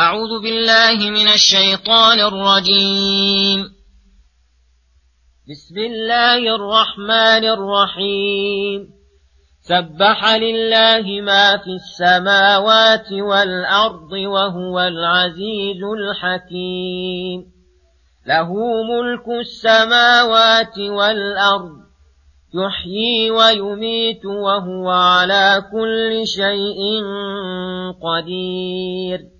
أعوذ بالله من الشيطان الرجيم. بسم الله الرحمن الرحيم. سبح لله ما في السماوات والأرض وهو العزيز الحكيم. له ملك السماوات والأرض. يحيي ويميت وهو على كل شيء قدير.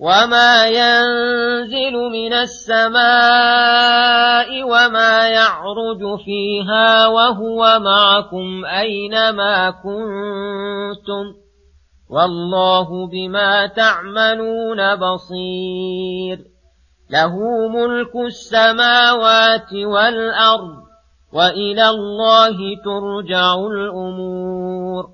وما ينزل من السماء وما يعرج فيها وهو معكم أينما كنتم والله بما تعملون بصير له ملك السماوات والأرض وإلى الله ترجع الأمور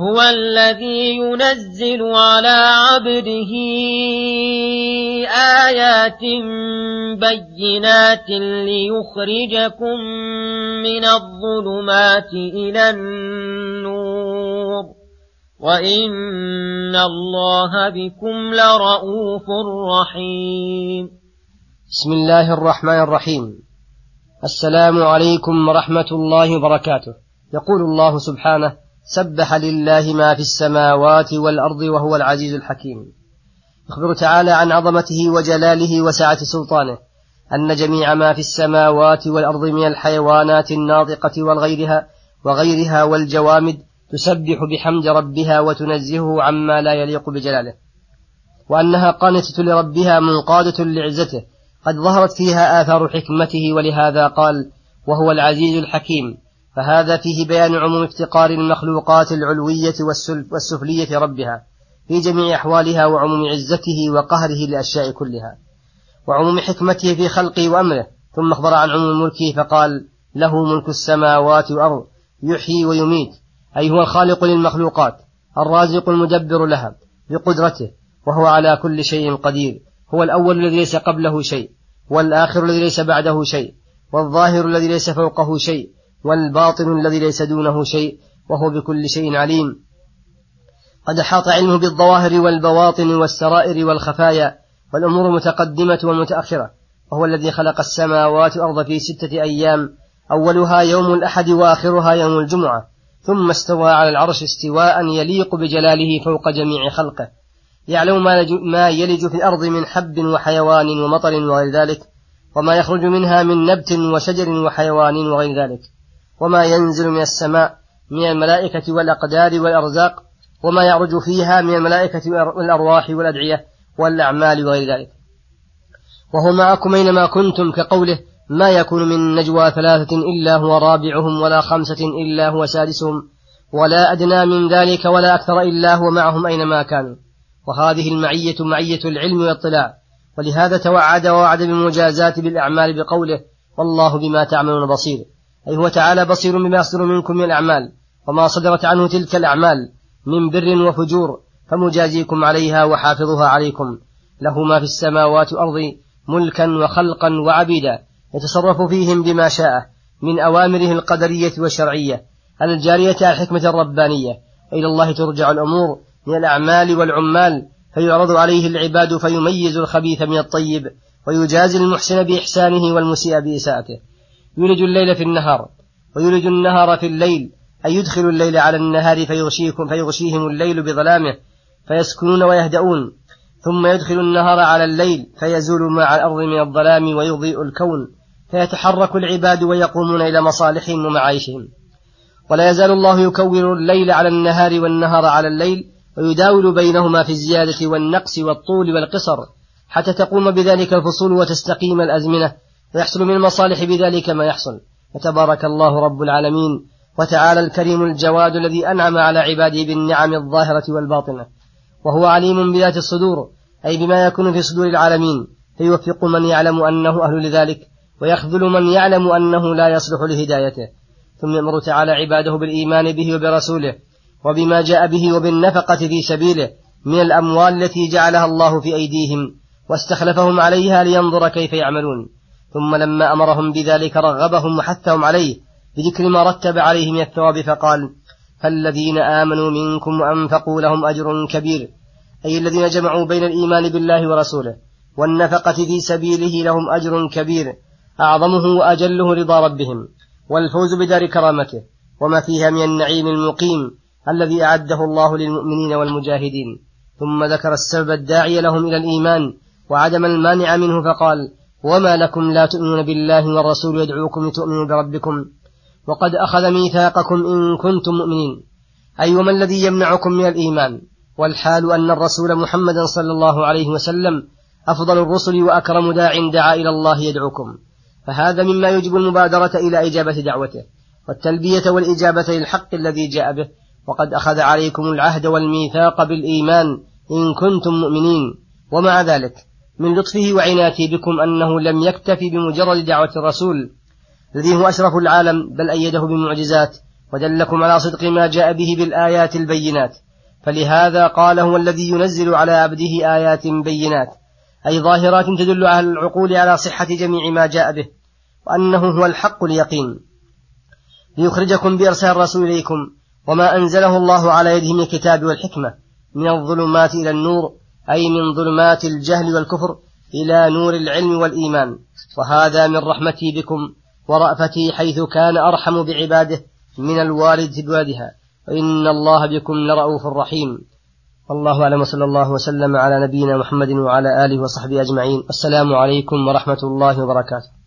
هو الذي ينزل على عبده آيات بينات ليخرجكم من الظلمات إلى النور. وإن الله بكم لرؤوف رحيم. بسم الله الرحمن الرحيم. السلام عليكم ورحمة الله وبركاته. يقول الله سبحانه سبح لله ما في السماوات والأرض وهو العزيز الحكيم. يخبر تعالى عن عظمته وجلاله وسعة سلطانه أن جميع ما في السماوات والأرض من الحيوانات الناطقة والغيرها وغيرها والجوامد تسبح بحمد ربها وتنزهه عما لا يليق بجلاله. وأنها قانتة لربها منقادة لعزته قد ظهرت فيها آثار حكمته ولهذا قال وهو العزيز الحكيم فهذا فيه بيان عموم افتقار المخلوقات العلوية والسفلية ربها في جميع أحوالها وعموم عزته وقهره للأشياء كلها وعموم حكمته في خلقه وأمره. ثم أخبر عن عموم ملكه فقال له ملك السماوات والأرض يحيي ويميت أي هو الخالق للمخلوقات الرازق المدبر لها بقدرته وهو على كل شيء قدير هو الأول الذي ليس قبله شيء والآخر الذي ليس بعده شيء والظاهر الذي ليس فوقه شيء والباطن الذي ليس دونه شيء وهو بكل شيء عليم. قد أحاط علمه بالظواهر والبواطن والسرائر والخفايا والأمور المتقدمة والمتأخرة وهو الذي خلق السماوات والأرض في ستة أيام أولها يوم الأحد وآخرها يوم الجمعة ثم استوى على العرش استواء يليق بجلاله فوق جميع خلقه. يعلم ما يلج في الأرض من حب وحيوان ومطر وغير ذلك وما يخرج منها من نبت وشجر وحيوان وغير ذلك. وما ينزل من السماء من الملائكة والأقدار والأرزاق وما يعرج فيها من الملائكة والأرواح والأدعية والأعمال وغير ذلك. وهو معكم أينما كنتم كقوله ما يكون من نجوى ثلاثة إلا هو رابعهم ولا خمسة إلا هو سادسهم ولا أدنى من ذلك ولا أكثر إلا هو معهم أينما كانوا. وهذه المعية معية العلم والاطلاع. ولهذا توعد ووعد بالمجازات بالأعمال بقوله والله بما تعملون بصير. أي هو تعالى بصير بما يصدر منكم من الأعمال وما صدرت عنه تلك الأعمال من بر وفجور فمجازيكم عليها وحافظها عليكم. له ما في السماوات والأرض ملكا وخلقا وعبيدا يتصرف فيهم بما شاء من أوامره القدرية والشرعية. الجارية على الحكمة الربانية. إلى الله ترجع الأمور من الأعمال والعمال فيعرض عليه العباد فيميز الخبيث من الطيب ويجازي المحسن بإحسانه والمسيء بإساءته. يولج الليل في النهار ويولج النهار في الليل أي يدخل الليل على النهار فيغشيكم فيغشيهم الليل بظلامه فيسكنون ويهدؤون. ثم يدخل النهار على الليل فيزول مع الأرض من الظلام ويضيء الكون فيتحرك العباد ويقومون إلى مصالحهم ومعايشهم. ولا يزال الله يكور الليل على النهار والنهار على الليل ويداول بينهما في الزيادة والنقص والطول والقصر حتى تقوم بذلك الفصول وتستقيم الأزمنة. ويحصل من المصالح بذلك ما يحصل. فتبارك الله رب العالمين وتعالى الكريم الجواد الذي أنعم على عباده بالنعم الظاهرة والباطنة. وهو عليم بذات الصدور أي بما يكون في صدور العالمين. فيوفق من يعلم أنه أهل لذلك ويخذل من يعلم أنه لا يصلح لهدايته. ثم يأمر تعالى عباده بالإيمان به وبرسوله وبما جاء به وبالنفقة في سبيله من الأموال التي جعلها الله في أيديهم واستخلفهم عليها لينظر كيف يعملون. ثم لما أمرهم بذلك رغبهم وحثهم عليه بذكر ما رتب عليه من الثواب فقال فالذين آمنوا منكم وأنفقوا لهم أجر كبير أي الذين جمعوا بين الإيمان بالله ورسوله والنفقة في سبيله لهم أجر كبير أعظمه وأجله رضا ربهم والفوز بدار كرامته وما فيها من النعيم المقيم الذي أعده الله للمؤمنين والمجاهدين. ثم ذكر السبب الداعي لهم إلى الإيمان وعدم المانع منه فقال وما لكم لا تؤمنون بالله والرسول يدعوكم لتؤمنوا بربكم وقد أخذ ميثاقكم إن كنتم مؤمنين. أي وما الذي يمنعكم من الإيمان؟ والحال أن الرسول محمدا صلى الله عليه وسلم أفضل الرسل وأكرم داع دعا إلى الله يدعوكم. فهذا مما يجب المبادرة إلى إجابة دعوته. والتلبية والإجابة للحق الذي جاء به. وقد أخذ عليكم العهد والميثاق بالإيمان إن كنتم مؤمنين. ومع ذلك من لطفه وعناته بكم أنه لم يكتفي بمجرد دعوة الرسول. الذي هو أشرف العالم بل أيده بمعجزات ودلكم على صدق ما جاء به بالآيات البينات. فلهذا قال هو الذي ينزل على عبده آيات بينات أي ظاهرات تدل على العقول على صحة جميع ما جاء به وأنه هو الحق اليقين. ليخرجكم بإرسال الرسول إليكم وما أنزله الله على يده من الكتاب والحكمة من الظلمات إلى النور أي من ظلمات الجهل والكفر إلى نور العلم والإيمان. وهذا من رحمتي بكم ورأفتي حيث كان أرحم بعباده من الوالد بولدها وإن الله بكم لرؤوف رحيم. والله أعلم وصلى الله وسلم على نبينا محمد وعلى آله وصحبه أجمعين. السلام عليكم ورحمة الله وبركاته.